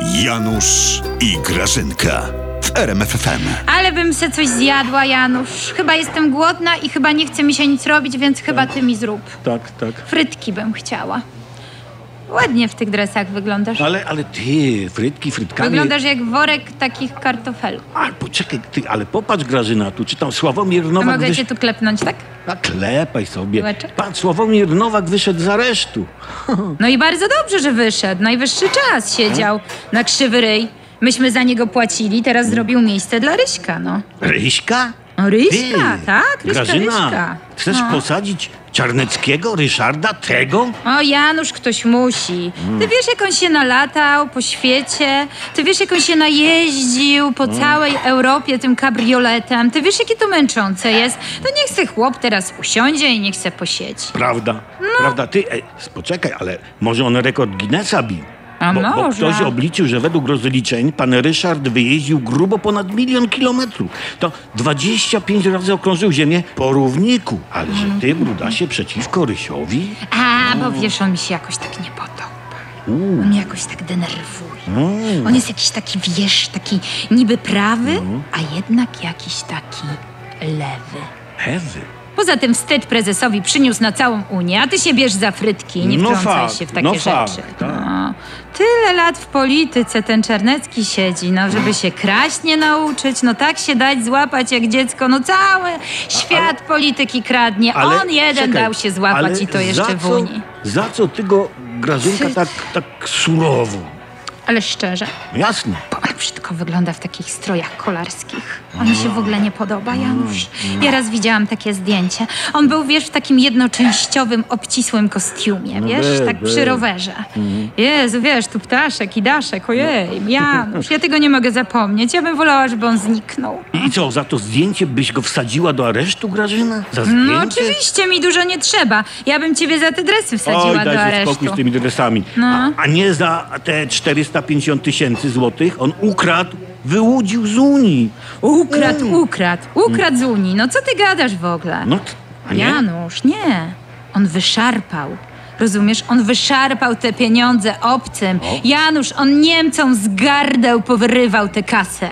Janusz i Grażynka w RMFFM. Ale bym se coś zjadła, Janusz. Chyba jestem głodna i chyba nie chce mi się nic robić, więc chyba ty mi zrób. Tak, tak. Frytki bym chciała. Ładnie w tych dresach wyglądasz. Ale, ale ty, frytki, frytkami. Wyglądasz jak worek takich kartofelów. Ale poczekaj, ty, ale popatrz Grażyna, tu czytam Sławomir A Nowak mogę wysz... cię tu klepnąć, tak? A klepaj sobie. Piłeczek? Pan Sławomir Nowak wyszedł z aresztu. No i bardzo dobrze, że wyszedł. Najwyższy czas siedział na krzywy ryj. Myśmy za niego płacili, teraz zrobił miejsce dla Ryśka, no. Ryśka? No Ryśka, Ty, tak, Ryśka, Grażyna, Ryśka. chcesz no. posadzić Czarneckiego, Ryszarda, tego? O, Janusz, ktoś musi. Ty wiesz, jak on się nalatał po świecie? Ty wiesz, jak on się najeździł po całej Europie tym kabrioletem? Ty wiesz, jakie to męczące jest? To niech se chłop teraz usiądzie i niech se posiedzi. Prawda, No. prawda. Ty, ej, poczekaj, ale może on rekord Guinnessa bił? A bo, bo może. ktoś obliczył, że według rozliczeń pan Ryszard wyjeździł grubo ponad milion kilometrów. To 25 razy okrążył ziemię po równiku. Ale że ty, brudasie, przeciwko Rysiowi? A, bo wiesz, on mi się jakoś tak nie podoba. On mnie jakoś tak denerwuje. On jest jakiś taki, wiesz, taki niby prawy, a jednak jakiś taki lewy. Ewy. Poza tym wstyd prezesowi przyniósł na całą Unię, a ty się bierz za frytki, nie No wtrącaj fakt, się w takie no rzeczy. fakt, tak. Tyle lat w polityce ten Czarnecki siedzi, no żeby się kraść nie nauczyć, no tak się dać złapać jak dziecko, no cały świat polityki kradnie, Ale on jeden czekaj, dał się złapać ale i to jeszcze za w co, Unii. Za co ty go, Grażynka, Ty- tak, tak surowo? Ale szczerze, Jasne. Brzydko wygląda w takich strojach kolarskich. On mi się w ogóle nie podoba, Janusz. Ja raz widziałam takie zdjęcie. On był, wiesz, w takim jednoczęściowym, obcisłym kostiumie, wiesz, be, tak przy rowerze. Jezu, wiesz, tu ptaszek i daszek, ojej, Janusz, ja tego nie mogę zapomnieć. Ja bym wolała, żeby on zniknął. I co, za to zdjęcie byś go wsadziła do aresztu, Grażyna? Za zdjęcie? No oczywiście, mi dużo nie trzeba. Ja bym ciebie za te dresy wsadziła Oj, do daj sobie aresztu. spokój z tymi dresami. No. A, a nie za te 450 tysięcy złotych on ukradł, wyłudził z Unii. Ukradł, ukradł, ukradł z Unii. No co ty gadasz w ogóle? No, a nie? Janusz, nie. On wyszarpał. Rozumiesz? On wyszarpał te pieniądze obcym. Janusz, on Niemcom z gardeł powyrywał tę kasę.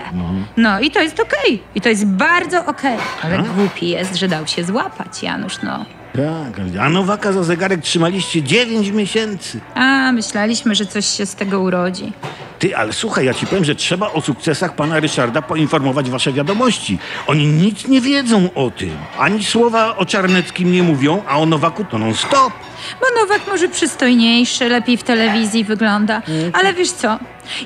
No i to jest okej. I to jest bardzo okej. Ale głupi jest, że dał się złapać, Janusz, no. Tak, a Nowaka za zegarek trzymaliście 9 miesięcy. A, myśleliśmy, że coś się z tego urodzi. Ty, ale słuchaj, ja ci powiem, że trzeba o sukcesach pana Ryszarda poinformować wasze wiadomości. Oni nic nie wiedzą o tym. Ani słowa o Czarneckim nie mówią, a o Nowaku to non stop. Bo Nowak może przystojniejszy, lepiej w telewizji wygląda. Ale wiesz co?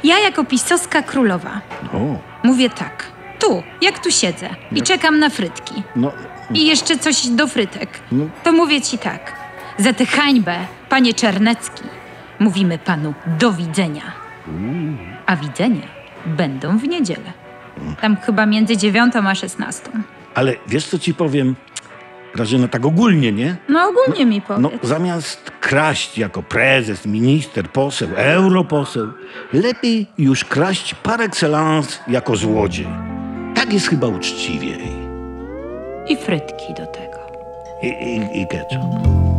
Ja jako pisowska królowa O, mówię tak. Tu, jak tu siedzę i czekam na frytki. no, i jeszcze coś do frytek, No. to mówię ci tak. Za tę hańbę, panie Czarnecki, mówimy panu do widzenia. A widzenie będą w niedzielę. Tam chyba między dziewiątą a szesnastą. ale wiesz co ci powiem? Grażyna, tak ogólnie, nie? No ogólnie mi No, powiedz. zamiast kraść jako prezes, minister, poseł, europoseł, lepiej już kraść par excellence jako złodziej. Tak jest chyba uczciwiej. I frytki do tego. I, i, i ketchup.